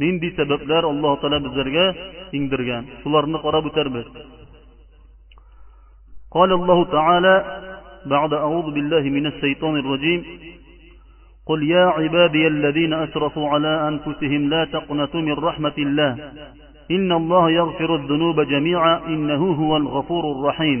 ninday sabablar alloh taolo bizlarga ingdirgan shularni qarab o'tarmiz قال الله تعالى بعد أعوذ بالله من الشيطان الرجيم قل يا عبادي الذين أسرفوا على أنفسهم لا تقنطوا من رحمة الله إن الله يغفر الذنوب جميعا إنه هو الغفور الرحيم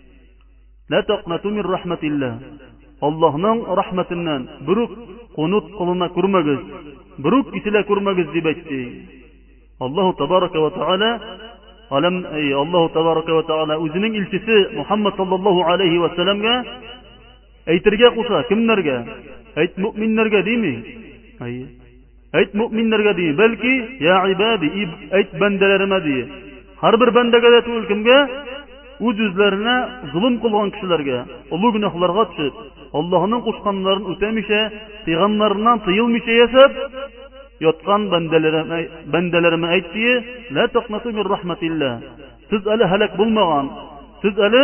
Лә тәкънәтү мин рәхмәтиллә. Аллаһның рәхмәтеннән берүк конут кылына күрмәгез, берүк киселә күрмәгез дип әйтте. Аллаһу тәбарәкә вә тәгалә Алам ай Аллаһу тәбарәкә вә тәгалә үзенең илчесе Мухаммад саллаллаһу алейхи ва сәламгә әйтергә куша, кемнәргә? Әйт мөэминнәргә дими. Ай. Әйт мөэминнәргә дие, бәлки, я ибади, и, әйт бәндәләремә дие. Һәрбер бәндәгә дә түгел кемгә? Үз-үзләренә золым кылган кешеләргә, олы гөнаһларга төшеп, Аллаһның кушканнарын үтәмичә, тыйганнарыннан тыелмича яшәп яткан бәндәләремә, бәндәләремә әйт дие, ла такнату мир рахматиллә. Сез әле һәлак булмаган. Сез әле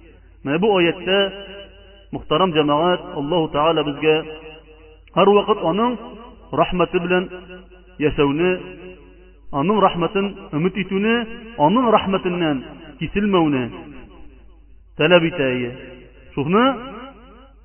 Менә бу аятта, мөхтәрәм җәмәгать, Аллаһу Тәгалә безгә һәрвакыт аның рәхмәте белән яшәүне, аның рәхмәтен өмет итүне, аның рәхмәтеннән киселмәүне таләп итә. Шуны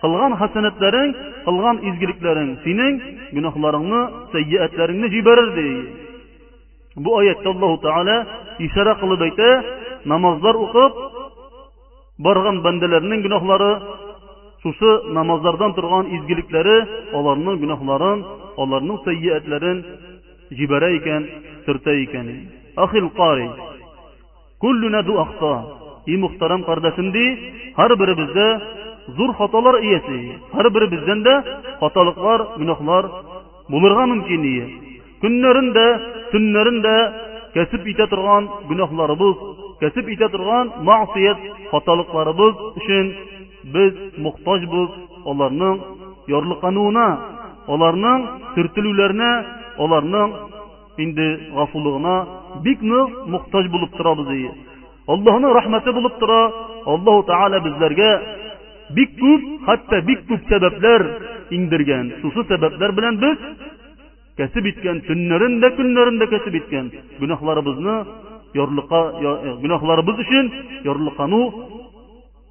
Кылган хәсәнәтләрең, кылган изгелекләрең синең гөнаһларыңны, сәйиәтләреңне җибәрер, ди. Бу аятьтә Аллаһу Тәгалә ишарә кылып әйтә, намазлар укып барган бәндәләрнең гөнаһлары, шушы намазлардан торган изгелекләре аларның гөнаһларын, аларның сәйиәтләрен җибәрә икән, сөртә икән. Ахил Кари. Куллүнә ду ахта. И мөхтәрәм кардәшем ди, һәрберебез дә зур хаталар иясе, һәрберебездән дә хаталыклар, гөнаһлар булырга мөмкин ие. Көннәрен дә, төннәрен дә кәсеп итә торган гөнаһларыбыз, кәсеп итә торган мәгъсыять хаталыкларыбыз өчен без мохтаҗбыз аларның ярлыкануына, аларның төртелүләренә, аларның Инде гафулыгына бик нык мохтаҗ булып торабыз ие. Аллаһының рәхмәте булып тора, Аллаһу Тәгалә безләргә бик күп, хәтта бик күп сәбәпләр иңдергән. Шушы сәбәпләр белән без кәсеп иткән, төннәрен дә, көннәрен дә кәсеп иткән гөнаһларыбызны ярлыка, гөнаһларыбыз өчен ярлыкану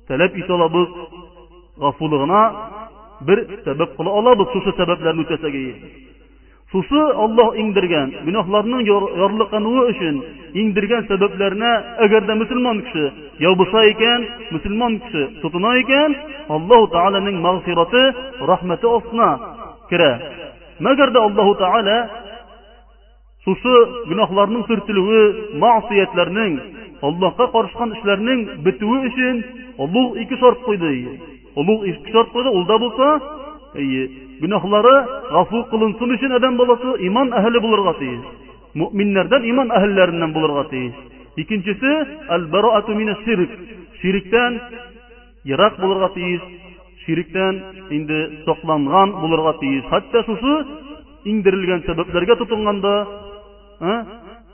таләп итә алабыз, гафулыгына бер сәбәп кыла алабыз шушы сәбәпләрне үтәсәк ие. Шушы Аллаһ иңдергән, гөнаһларның ярлыкануы өчен иңдергән сәбәпләренә әгәр дә мөселман кеше ябыша икән, мөселман кеше тотына икән, Аллаһ Тәгаләнең мәгъфираты, рәхмәте астына керә. Мәгәр дә Аллаһ Тәгалә шушы гөнаһларның сөртелүе, мәгъсиятләрнең, Аллаһка карышкан эшләрнең бетүе өчен олуг ике шарт куйды. Олуг изге шартлары ул да булса, әйе, гөнаһлары гафу кылынсын өчен адәм баласы иман әһеле булырга тиеш. Мөэминнәрдән иман әһелләреннән булырга тиеш. Икенчесе, әл-бараату мин ширк Ширектән ерак булырга тиеш. Ширектән инде сокланган булырга тиеш. Хәтта шушы иңдерелгән сәбәпләргә тотынганда, ә,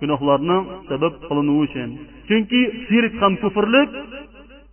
гөнаһларның сәбәп кылынуы өчен. Чөнки ширк һәм күферлек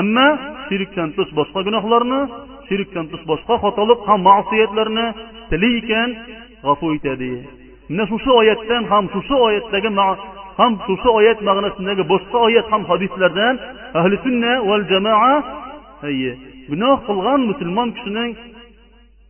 Әмма ширектән тыш башка гөнаһларны, ширектән тыш башка хаталык һәм мәгъсиятләрне тели икән, гафу итә ди. Менә шушы аяттан һәм шушы аяттагы һәм шушы аят мәгънәсендәге башка аят һәм хадисләрдән әһле сөннә вәл җәмаа әйе, гөнаһ кылган мөселман кешенең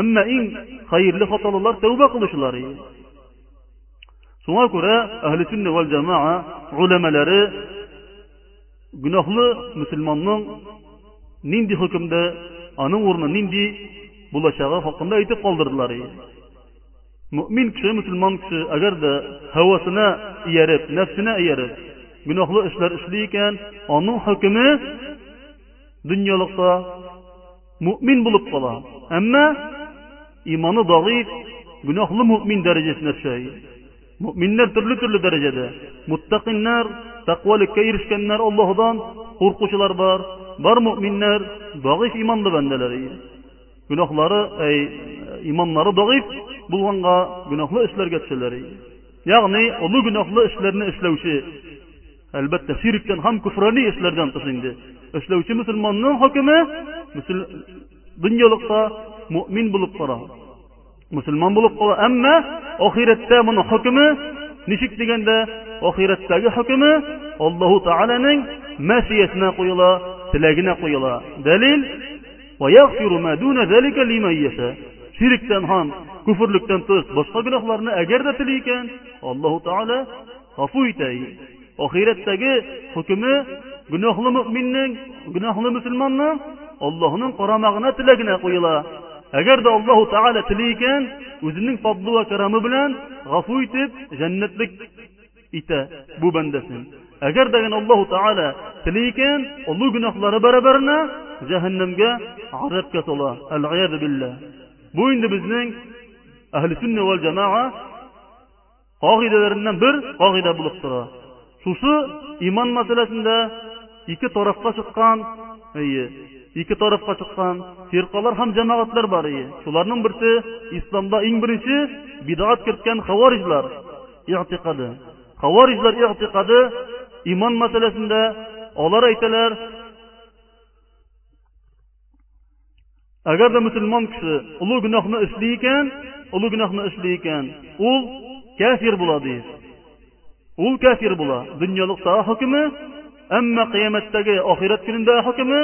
Әмма иң хәерле хаталылар тәүбә кылучылар иде. Шуңа күрә Әһле Сөннә вәл Җамаа уләмәләре гөнаһлы мусульманның нинди хөкемдә, аның урыны нинди булачагы хакында әйтеп калдырдылар. Мөмин кеше, мусульман кеше, әгәр дә һавасына ияреп, нәфсенә ияреп, гөнаһлы эшләр эшли икән, аның хөкеме дөньялыкта Мөэмин булып кала. Әмма иманы дагыйф, гөнаһлы мөэмин дәрәҗәсенә төшә. Мөэминнәр төрле-төрле дәрәҗәдә. Муттакиннар, тәкъвалеккә ирешкәннәр, Аллаһыдан куркучылар бар. Бар мөэминнәр дагыйф иманлы бәндәләр. Гөнаһлары, әй, иманнары дагыйф булганга, гөнаһлы эшләргә төшәләр. Ягъни, олы гөнаһлы эшләрне эшләүче. Әлбәттә, ширектән һәм көфрани эшләрдән тыш инде. Эшләүче мөселманның хөкеме мөсел... дөньялыкта мөмин булып кала. Мөселман булып кала, әмма ахирәттә моның хөкеме ничек дигәндә, ахирәттәге хөкеме Аллаһу Тааляның мәшиясенә куела, теләгенә куела. Дәлил: "Ва ягфиру ма дуна залика лиман яша". Ширектән һәм күферлектән тыш башка гөнаһларны әгәр дә тели икән, Аллаһу Тааля Гафу итә. Ахирәттәге хөкеме гөнаһлы мөэминнең, гөнаһлы мөселманның Аллаһның карамагына теләгенә куела. Әгәр дә Аллаһу Тәгалә тели икән, үзенең фадлы ва кәрәме белән гафу итеп, җәннәтлек итә бу бәндәсен. Әгәр дә генә Аллаһу Тәгалә тели икән, олы гөнаһлары бәрабәренә җәһәннәмгә азапка сала. Әл-гыязу билләһ. Бу инде безнең Әһле сөннә вәл җамаа Кагыйдәләреннән бер кагыйдә булып тора. Шушы иман мәсьәләсендә ике тарафка чыккан, әйе, ике тарафка чыккан фиркалар һәм җәмәгатьләр бар, әйе. Шуларның берсе исламда иң беренче бидгат керткән хаварижлар и'тикады. Хаварижлар и'тикады иман мәсьәләсендә алар әйтәләр, Әгәр дә мөселман кеше олы гөнаһны эшли икән, олы гөнаһны эшли икән, ул кәфир була, диер. Ул кәфир була. Дөньялыкта хөкеме, әмма кыямәттәге ахирәт көнендә хөкеме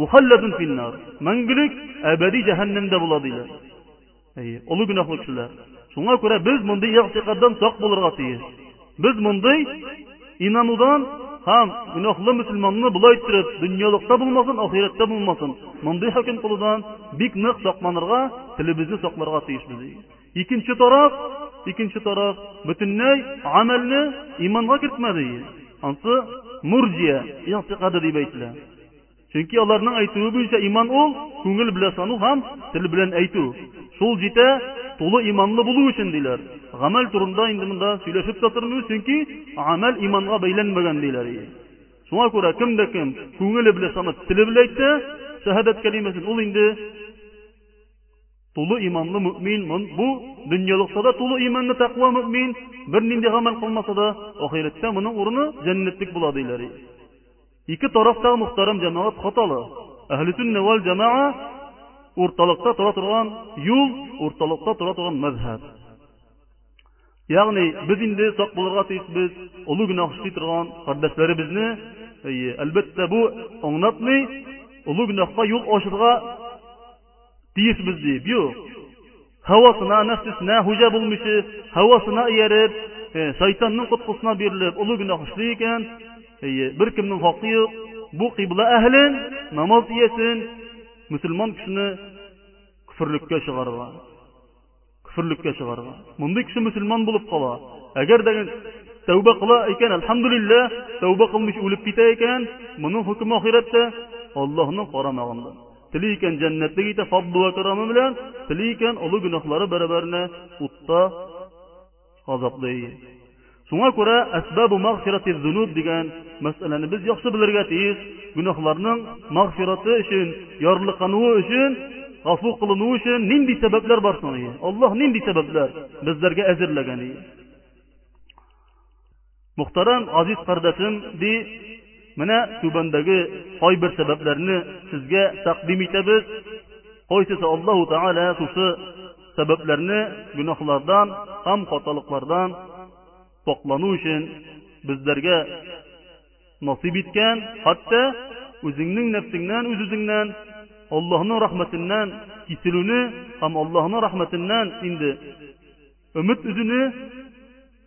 мухалләдун финнар. Мәңгелек әбәди җәһәннәмдә була, диләр. Әйе, олы гөнаһлы кешеләр. Шуңа күрә без мондый игътикадтан сак булырга тиеш. Без мондый инанудан һәм гөнаһлы мөселманны болай иттереп, дөньялыкта булмасын, ахирәттә булмасын, мондый хөкем кылудан бик нык сакланырга, телебезне сакларга тиешбез, ди. Икенче тараф, икенче тараф, бөтенләй гамәлне иманга кертмәде, ди. Ансы мурҗия игътикады дип әйтелә. Чөнки аларның әйтүе буенча иман ул, күңел белән ышану һәм тел белән әйтү. Шул җитә, тулы иманлы булу өчен, диләр. Гамәл турында инде монда сөйләшеп тә тормыйбыз, чөнки гамәл иманга бәйләнмәгән, диләр. И. Шуңа күрә кем дә кем күңеле белән ышанып, теле белән әйтсә, шәһадәт кәлимәсен, ул инде тулы иманлы мөэмин, мон, бу дөньялыкта да тулы иманлы тәкъва мөэмин, бернинди гамәл кылмаса да, ахирәттә моның урыны җәннәтлек була, диләр. И. Ике тараф та, мөхтәрәм җәмәгать, хаталы. Әһлесөннә вәл җәмәга, урталыкта тора торган юл, урталыкта тора торган мәзһәб. Ягъни, без инде сак булырга тиешбез, олы гөнаһ эшли торган кардәшләребезне, әйе, әлбәттә, бу аңлатмый, олы гөнаһка юл ачырга, Тиешбез диеп, юк. Һавасына, нәфсесенә хуҗа булмыйчы, һавасына ияреп, э, шайтанның коткысына бирелеп, олы гөнаһ эшли икән, әйе, беркемнең хакы юк, бу кыйбла әһелен, намаз иясен, мөселман кешене көферлеккә чыгарырга. Көферлеккә чыгарга. Мондый кеше мөселман булып кала. Әгәр дә тәүбә кыла икән, әлхәмдүлилләһ, тәүбә кылмыйча үлеп китә икән, моның хөкеме ахирәттә Аллаһның карамагында. Тели икән җәннәтлек итә фадлы вә кәрәме белән, тели икән олы гөнаһлары бәрабәренә утта Азаплый. Шуңа күрә әсбабу мәгъфирәтиз-зунуб дигән мәсьәләне без яхшы белергә тиеш, гөнаһларның мәгъфирәте өчен, ярлыкануы өчен, гафу кылынуы өчен нинди сәбәпләр бар соң, и, Аллаһ нинди сәбәпләр безләргә әзерләгән, и? Мөхтәрәм газиз кардәшем, ди, менә түбәндәге кайбер сәбәпләрне сезгә тәкъдим итәбез, кайсысы Аллаһу Тәгалә шушы сәбәпләрне гөнаһлардан һәм хаталыклардан пакълану өчен безләргә насыйп иткән, хәтта үзеңнең нәфсеңнән, үз-үзеңнән Аллаһның рәхмәтеннән киселүне һәм Аллаһның рәхмәтеннән инде өмет өзүне,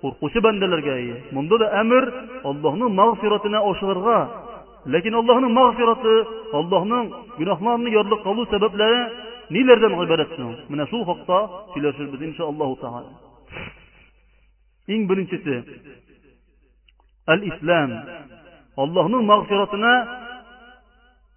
Куркучы бәндәләргә ие. Монда да әмер Аллаһның мәгъфирәтенә ашыгырга. Ләкин Аллаһның мәгъфирәте, Аллаһның гөнаһларны ярлы кылу сәбәпләре ниләрдән гыйбарәт соң? Менә шул хакта сөйләшербез, инша Аллаһу тагала. Иң беренчесе, әл-ислам. Аллаһның мәгъфирәтенә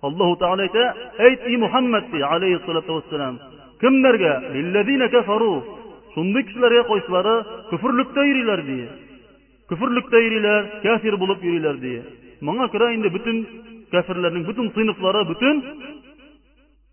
Аллаһу Тәгалә әйтә, Әйт, и Мухәммәд, ди, галәйһиссалату вәссәлам, Кемнәргә? Лилләзинә кәфәру. Шундый кешеләргә кайсылары көферлектә йөриләр, ди. Көферлектә йөриләр, кяфир булып йөриләр, ди. Моңа керә инде бөтен кяферләрнең бөтен сыйныфлары, бөтен.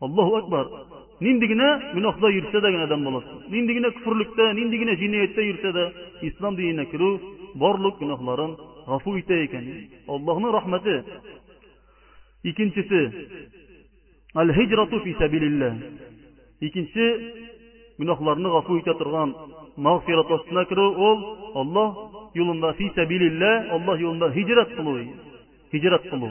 Аллаһу Әкбар! Нинди генә гөнаһда йөрсә дә генә адәм баласы, нинди генә көферлектә, нинди генә җинаятьтә йөрсә дә, Ислам диненә керү барлык гөнаһларын гафу итә икән, ди. Аллаһның рәхмәте. Икенчесе, Аль-һиҗрату фи сәбилилләһ. Икенче гөнаһларны гафу итә торган мәгъфират астына керү, ул, Аллаһ юлында, фи сәбилилләһ, Аллаһ юлында һиҗрәт кылу, һиҗрәт кылу.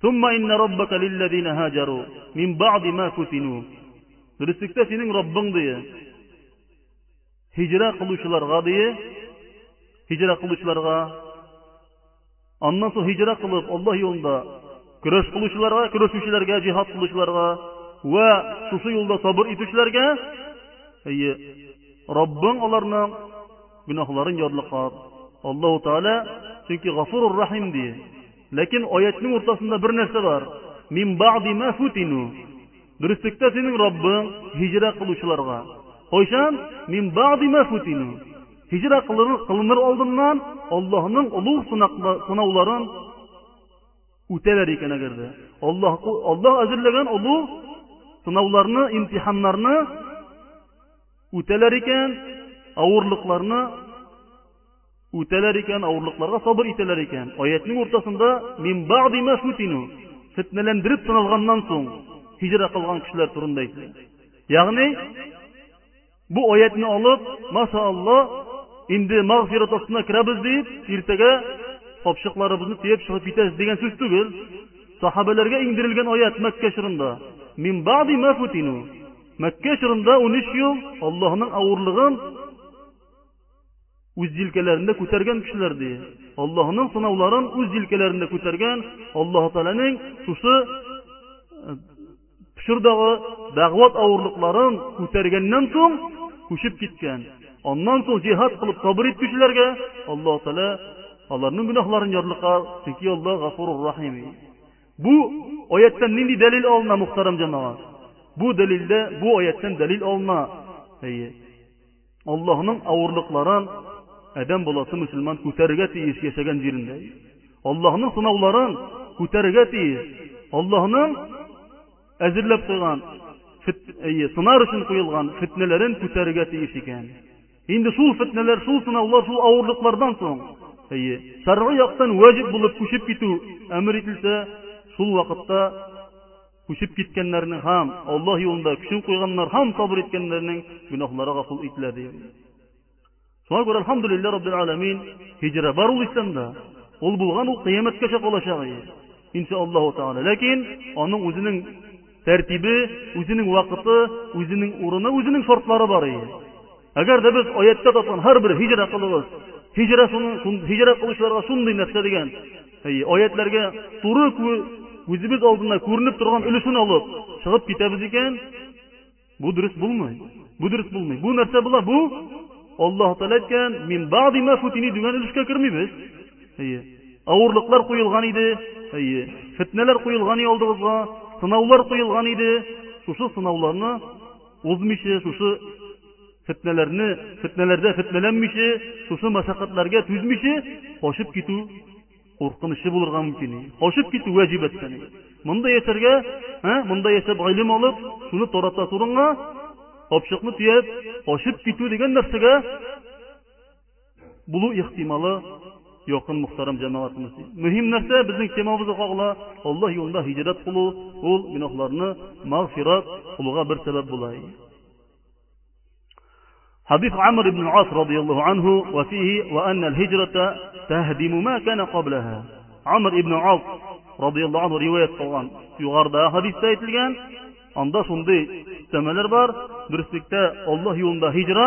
Сумма инна раббака лилләзина һаҗару мин баъди ма футину. Дөреслектә синең Раббың дие. Һиҗра кылучыларга дие. Һиҗра кылучыларга. Аннан соң һиҗра кылып, Аллаһ юлында көрәш кылучыларга, көрәшүчеләргә, җиһад кылучыларга вә шушы юлда сабыр итүчеләргә, әйе, Раббың аларның гөнаһларын ярлыкар. Аллаһу Тәгалә, чөнки Гафурур Рахим дие. Ләкин аятьнең уртасында бер нәрсә бар, мин баъди мә фүтину. Дөреслектә синең Раббың һиҗрә кылучыларга. Кайчан? Мин баъди мә фүтину. Һиҗрә кылыныр алдыннан Аллаһның олуг сынауларын үтәләр икән әгәр дә. Аллаһ, Аллаһ әзерләгән олуг сынауларны, имтиханнарны үтәләр икән, авырлыкларны үтәләр икән, авырлыкларга сабыр итәләр икән. Аятьнең уртасында мин баъди ма футину, фетнәләндереп сыналганнан соң һиҗра кылган кешеләр турында әйтелә. Ягъни бу аятьне алып, маша Алла, инде магъфират астына керәбез дип, иртәгә капчыкларыбызны төяп чыгып китәбез дигән сүз түгел. Сахабәләргә иңдерелгән аят Мәккә чорында. Мин баъди ма футину. Мәккә чорында 13 ел Аллаһның авырлыгын үз җилкәләрендә күтәргән кешеләр, ди. Аллаһының сынауларын үз җилкәләрендә күтәргән, Аллаһ Тәгаләнең шушы э, чордагы дәгъват авырлыкларын күтәргәннән соң күчеп киткән. Аннан соң җиһад кылып сабыр иткүчеләргә Аллаһ Тәгалә аларның гөнаһларын ярлыка, чөнки Аллаһ Гафурур Рахим. Бу аяттан нинди дәлил алына, мөхтәрәм җәмәгать? Бу дәлилдә, бу аяттан дәлил алына. Әйе. Аллаһның авырлыкларын адәм баласы мөселман күтәрергә тиеш яшәгән җирендә. Аллаһның сынауларын күтәрергә тиеш. Аллаһның әзерләп куйган, фит, әйе, сынар өчен куелган фетнәләрен күтәрергә тиеш икән. Инде шул фетнәләр, шул сынаулар, шул авырлыклардан соң, әйе, шәргый яктан ваҗиб булып күчеп китү әмер ителсә, шул вакытта Күчеп киткәннәрнең һәм Аллаһ юлында көчен куйганнар һәм сабыр иткәннәрнең гөнаһлары гафул ителә, ди ул. Шуңа күрә Әлхәмдүлилләһ Раббил Аләмин, һиҗра бар ул Исламда, ул булган ул кыямәткәчә калачак ие, ин шәә Аллаһу тәгалә, ләкин аның үзенең тәртибе, үзенең вакыты, үзенең урыны, үзенең шартлары бар ие. Әгәр дә без аятта тапкан һәрбер һиҗрә кылыгыз, һиҗрә шуның һиҗрә кылучыларга шундый нәрсә дигән, әйе, аятләргә туры күзебез алдында күренеп торган өлешен алып, чыгып китәбез икән, бу дөрес булмый. Бу дөрес булмый. Бу нәрсә була? Бу Аллаһ Тәгалә әйткән, мин бади ма футини дигән өлешкә кермибез. Әйе. Авырлыклар куелган иде. Әйе. Фетнәләр куелган иде алдыгызга, сынаулар куелган иде. Шушы сынауларны Узмичә шушы фетнәләрне, фетнәләрдә фетнәләнмичә, шушы мәшәкатьләргә түзмичә, качып китү куркынычы булырга мөмкин. Качып китү вәҗиб әттәни. Монда яшәргә, ә, монда яшәп гыйлем алып, шуны тарата турыңа, капчыкны төяп, качып китү дигән нәрсәгә, Булу ихтималы якын мөхтәрәм җәмәгать мөслим. Мөһим нәрсә безнең темабызга кагыла, Аллаһ юлында һиҗрәт кылу, ул гөнаһларны мәгъфират кылуга бер сәбәп була и. Хәдис Амр ибн аль-Ас радияллаһу анһу вә фиһи вә анна аль-һиҗрата тәһдиму ма кана каблаһа. Амр ибн аль-Ас радияллаһу анһу риваять кылган югарыдагы хәдистә әйтелгән, анда шундый өстәмәләр бар, дөреслектә Аллаһ юлында һиҗра,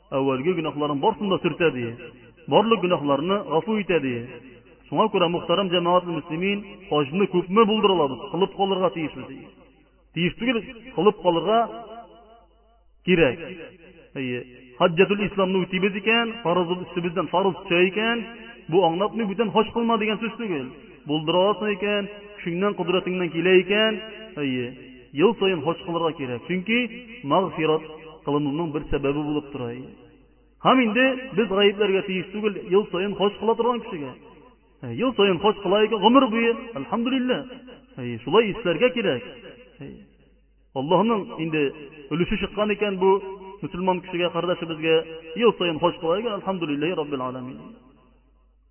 Әүвәлге гөнаһларың барсын да сөртә, дие. Барлык гөнаһларны гафу итә, дие. Шуңа күрә, мөхтәрәм җәмәгатьле мөслимин, хаҗны күпме булдыра алабыз, кылып калырга тиешле, ди. Тиеш түгел, кылып калырга кирәк. Әйе. Хаҗҗәтүл исламны үтибез икән, фарызыбыз өстебездән фарыз төшә икән, бу аңлатмый бүтән хаҗ кылма дигән сүз түгел. Булдыра аласың икән, көчеңнән, кодрәтеңнән килә икән, әйе. Ел саен хаҗ кылырга кирәк, чөнки мәгъфират кылынуның бер сәбәбе булып тора иде. Һәм инде без гаепләргә тиеш түгел ел саен хаҗ кыла торган кешегә. Әй, ел саен хаҗ кыла икән, гомер буе, әлхәмдүлилләһ! Әй, шулай эшләргә кирәк. Әй, Аллаһның инде өлеше чыккан икән бу мөселман кешегә, кардәшебезгә, ел саен хаҗ кыла икән, әлхәмдүлилләһи раббил галәмин!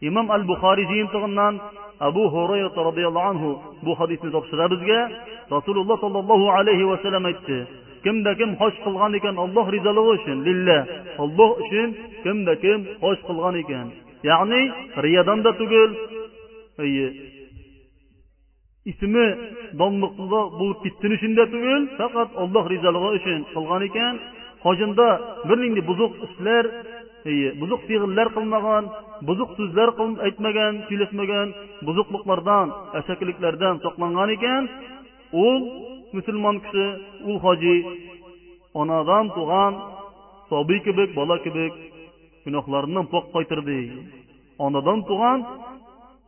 Имам Аль-Бухари җыентыгыннан Абу Һурайра радыйаллаһу анһу бу хадисне тапшыра безгә, Расулуллаһ саллаллаһу алейһи вә сәлләм әйтте, Кем дә кем хаҗ кылган икән Аллаһ ризалыгы өчен, лилләһ, Аллаһ өчен кем дә кем хаҗ кылган икән, ягъни риядан да түгел, әйе, Исеме данлыклы булып китсен өчен дә түгел, фәкать Аллаһ ризалыгы өчен кылган икән, хаҗында бернинди бозык эшләр, әйе, бозык фигыльләр кылмаган, бозык сүзләр әйтмәгән, сөйләшмәгән, бозыклыклардан, әшәкелекләрдән сакланган икән, ул, мөселман кеше, ул хаҗи, анадан туган сабый кебек, бала кебек, гөнаһларыннан пакь кайтыр, ди. Анадан туган.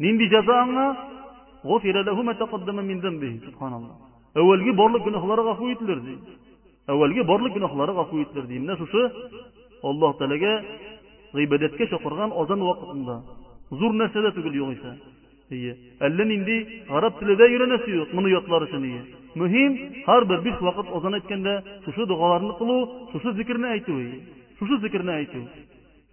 Нинди җәза аңа? Гофира ләһү мә тәкаддәмә мин зәмбихи, субханалла. Әүвәлге барлык гөнаһлары гафу ителер, ди. Әүвәлге барлык гөнаһлары гафу ителер, ди. Менә шушы Аллаһ Тәгаләгә гыйбадәткә чакырган азан вакытында. Зур нәрсә дә түгел югыйсә. Әйе. Әллә нинди гарәп теле дә өйрәнәсе юк, моны ятлар өчен, әйе. Мөһим, һәрбер биш вакыт азан әйткәндә шушы догаларны кылу, шушы зикерне әйтү, әйе. Шушы зикерне әйтү.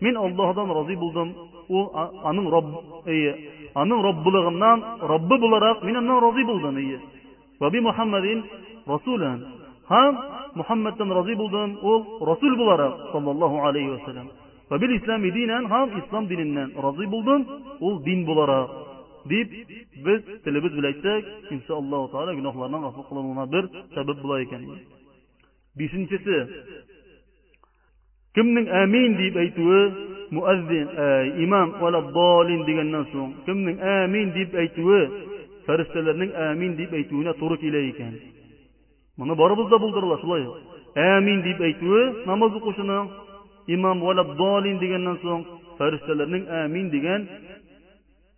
Мин Аллаһыдан разый булдым, ул, а, аның Рабб, әйе, аның Раббылыгыннан, Раббы буларак, мин аннан разый булдым, әйе. Вә би Мухәммәдин расулән. Һәм Мухәммәдтән разый булдым, ул, Расул буларак, саллаллаһу галәйһи вә сәлләм. Вә бил исләми динән һәм Ислам диненнән разый булдым, ул дин буларак, дип, без телебез белән әйтсәк, инша Аллаһу тәгалә гөнаһларның гафу кылынуына бер сәбәп була икән. Бишенчесе. Кемнең әмин дип әйтүе, муәззин, ә, имам вәләддалин дигәннән соң, кемнең әмин дип әйтүе фәрештәләрнең әмин дип әйтүенә туры килә икән. Моны барыбыз да булдыра ала, шулай ук. Әмин дип әйтүе намаз укучының, имам вәләддалин дигәннән соң, фәрештәләрнең әмин дигән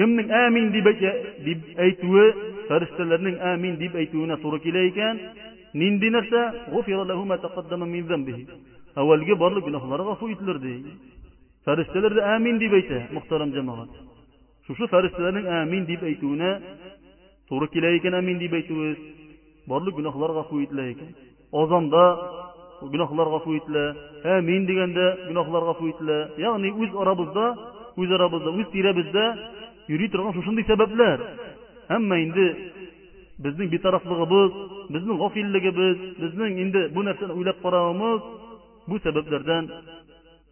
Кемнең әмин дип әйтә, дип әйтүе фәрештәләрнең әмин дип әйтүенә туры килә икән, нинди нәрсә? Гуфира ләһү мә тәкаддәмә мин зәмбихи. Әүвәлге барлык гөнаһлары гафу ителер, ди. Фәрештәләр дә әмин дип әйтә, мөхтәрәм җәмәгать. Шушы фәрештәләрнең әмин дип әйтүенә Туры килә икән Амин дип әйтүебез. Барлык гөнаһлар гафу ителә икән. Азанда гөнаһлар гафу ителә, Амин дигәндә гөнаһлар гафу ителә. Ягъни үз арабызда, үз арабызда, үз тирәбездә йөри торган шушындый сәбәпләр. Әмма инде безнең битарафлыгыбыз, безнең гафиллегебез, безнең инде бу нәрсәне уйлап каравымыз бу сәбәпләрдән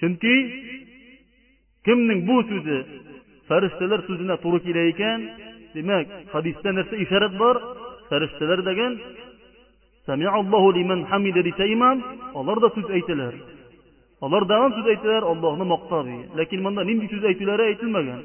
Чөнки кемнең бу сүзе фәрештәләр сүзенә туры килә икән, димәк, хәдистә нәрсә ишарәт бар? Фәрештәләр дәген Сәмиа Аллаһу лимән хамида дисә имам, алар да сүз әйтәләр. Алар дагын сүз әйтәләр Аллаһны мактап. Ләкин монда нинди сүз әйтүләре әйтелмәгән.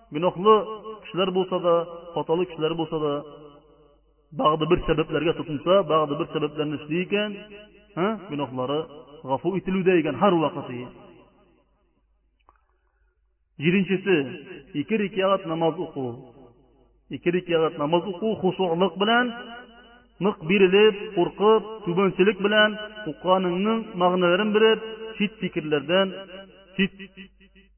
Гөнаһлы кешеләр булса да, хаталы кешеләр булса да, бәгъде бер сәбәпләргә тотынса, бәгъде бер сәбәпләрне эшли икән, һә, гөнаһлары гафу ителүдә икән һәрвакыт. Җиденчесе, ике рикәгать намаз уку. Ике рикәгать намаз уку хушуълык белән, нык бирелеп, куркып, түбәнчелек белән укуганыңның мәгънәләрен белеп, чит фикерләрдән, чит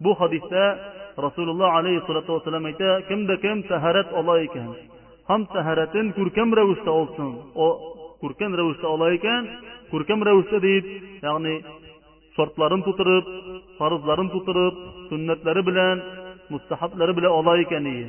Бу хәдистә Расулулла алейһиссалату вәссәлам әйтә, кем дә кем тәһарәт ала икән һәм тәһарәтен күркәм рәвештә алсын, о, күркәм рәвештә ала икән, күркәм рәвештә дип, ягъни шартларын тутырып, фарызларын тутырып, сөннәтләре белән, мөстәхәбләре белән ала икән ие.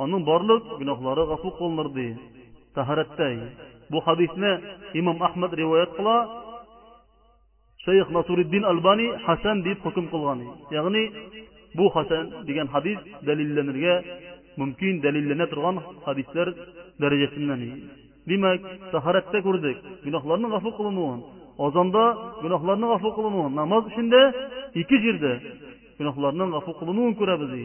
Аның барлык гөнаһлары гафу кылыныр, ди. Тәһарәттә, и. Бу хәдисне имам Әхмәд риваять кыла, шәех Насуретдин Әлбани хәсән дип хөкем кылган, и. Ягъни бу хәсән дигән хәдис дәлилләнергә мөмкин, дәлилләнә торган хәдисләр дәрәҗәсеннән, и. Димәк, тәһарәттә күрдек, гөнаһларның гафу кылынуын, азанда, гөнаһларның гафу кылынуын, намаз эчендә, ике җирдә, гөнаһларның гафу кылынуын күрәбез, и.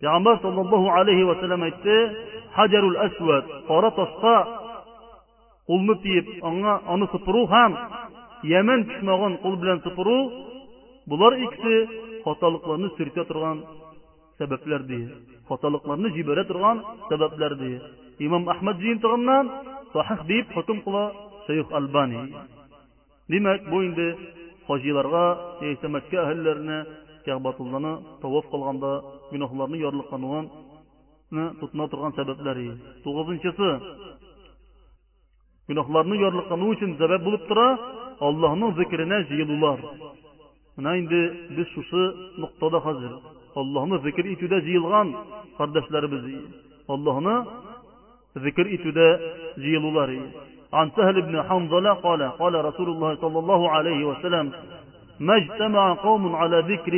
Пәйгамбәр саллаллаһу алейхи ва саллям әйтте, Хаҗарул Асвад, кара ташка кулны тиеп, аңа аны сыпыру һәм Ямен почмагын кул белән сыпыру, болар икесе хаталыкларны сөртә торган сәбәпләр ди. Хаталыкларны җибәрә торган сәбәпләр ди. Имам Әхмәд җыентыгыннан сахих дип хөкем кыла Шейх Альбани. Димәк, бу инде хаҗиларга яисә Мәккә әһелләренә Кәгъбатулланы таваф кылганда гөнаһларны ярлыклануны тотына торган сәбәпләре. Тугызынчысы, гөнаһларны ярлыклану өчен сәбәп булып тора Аллаһның зикеренә җыелулар. Менә инде без шушы ноктада хәзер, Аллаһны зикер итүдә җыелган кардәшләребез Аллаһны, zikr etuvda jiyilurlar عن سهل بن حنظلة قال قال رسول الله صلى الله عليه وسلم ما اجتمع قوم على ذكر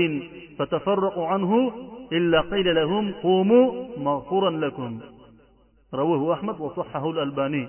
فتفرقوا عنه إلا قيل لهم قوموا مغفورا لكم رواه أحمد وصححه الألباني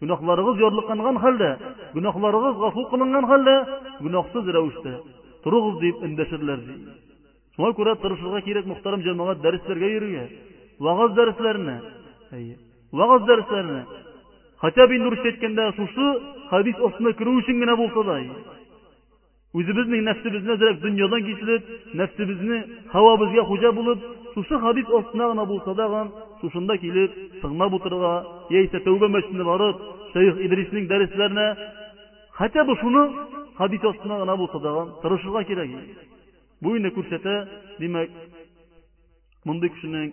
Гөнаһларыгыз ярлыканган хәлдә, гөнаһларыгыз гафу кылынган хәлдә, гөнаһсыз рәвештә торыгыз, дип эндәшерләр, ди. Шуңа күрә тырышырга кирәк, мөхтәрәм җәмәгать, дәресләргә йөрергә, вәгазь дәресләренә. Әйе, вәгазь дәресләренә. Хотя бы инде русча әйткәндә, шушы хәдис астына керү өчен генә булса да, әйе. Үзебезнең нәфсебезне әзрәк дөньядан кичереп, нәфсебезне, һавабезгә хуҗа булып, шушы хәдис астына гына булса тагын, шушында килеп, тыңлап утырырга, яисә Тәүбә мәчетенә барып, шәех Идриснең дәресләренә, хәтта бы шуның хәдис астына гына булса тагын, тырышырга кирәк иде. Бу инде күрсәтә, димәк, мондый кешенең,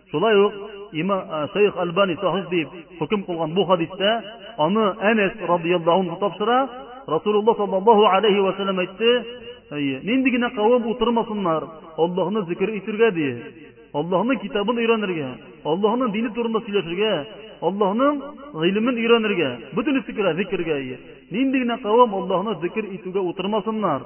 Шулай ук Имам Шәйх Әлбани сахих дип хөкем кылган бу хадистә, аны Әнәс радияллаһу анһу тапшыра, Расулуллаһ саллаллаһу алейһи вә сәлләм әйтте, әйе, нинди генә кавем утырмасыннар, Аллаһны зикер итергә, ди, Аллаһның китабын өйрәнергә, Аллаһның дине турында сөйләшергә, Аллаһның гыйлемен өйрәнергә, бөтенесе керә зикергә, әйе, нинди генә кавем Аллаһны зикер итүгә утырмасыннар,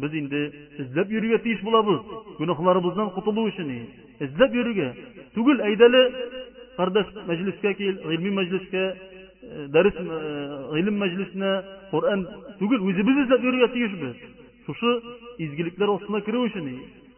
Без инде эзләп йөрергә тиеш булабыз, гөнаһларыбыздан котылу өчен и. Эзләп йөрергә. Түгел, әйдәле, кардәш, мәҗлескә кил, гыйльми мәҗлескә, дәрес, гыйлем мәҗлесенә, Коръән. Түгел, үзебез эзләп йөрергә тиешбез, шушы изгелекләр астына керү өчен и.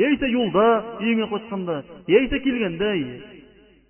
Яисә юлда, өеңә кайтканда, яисә килгәндә, ие.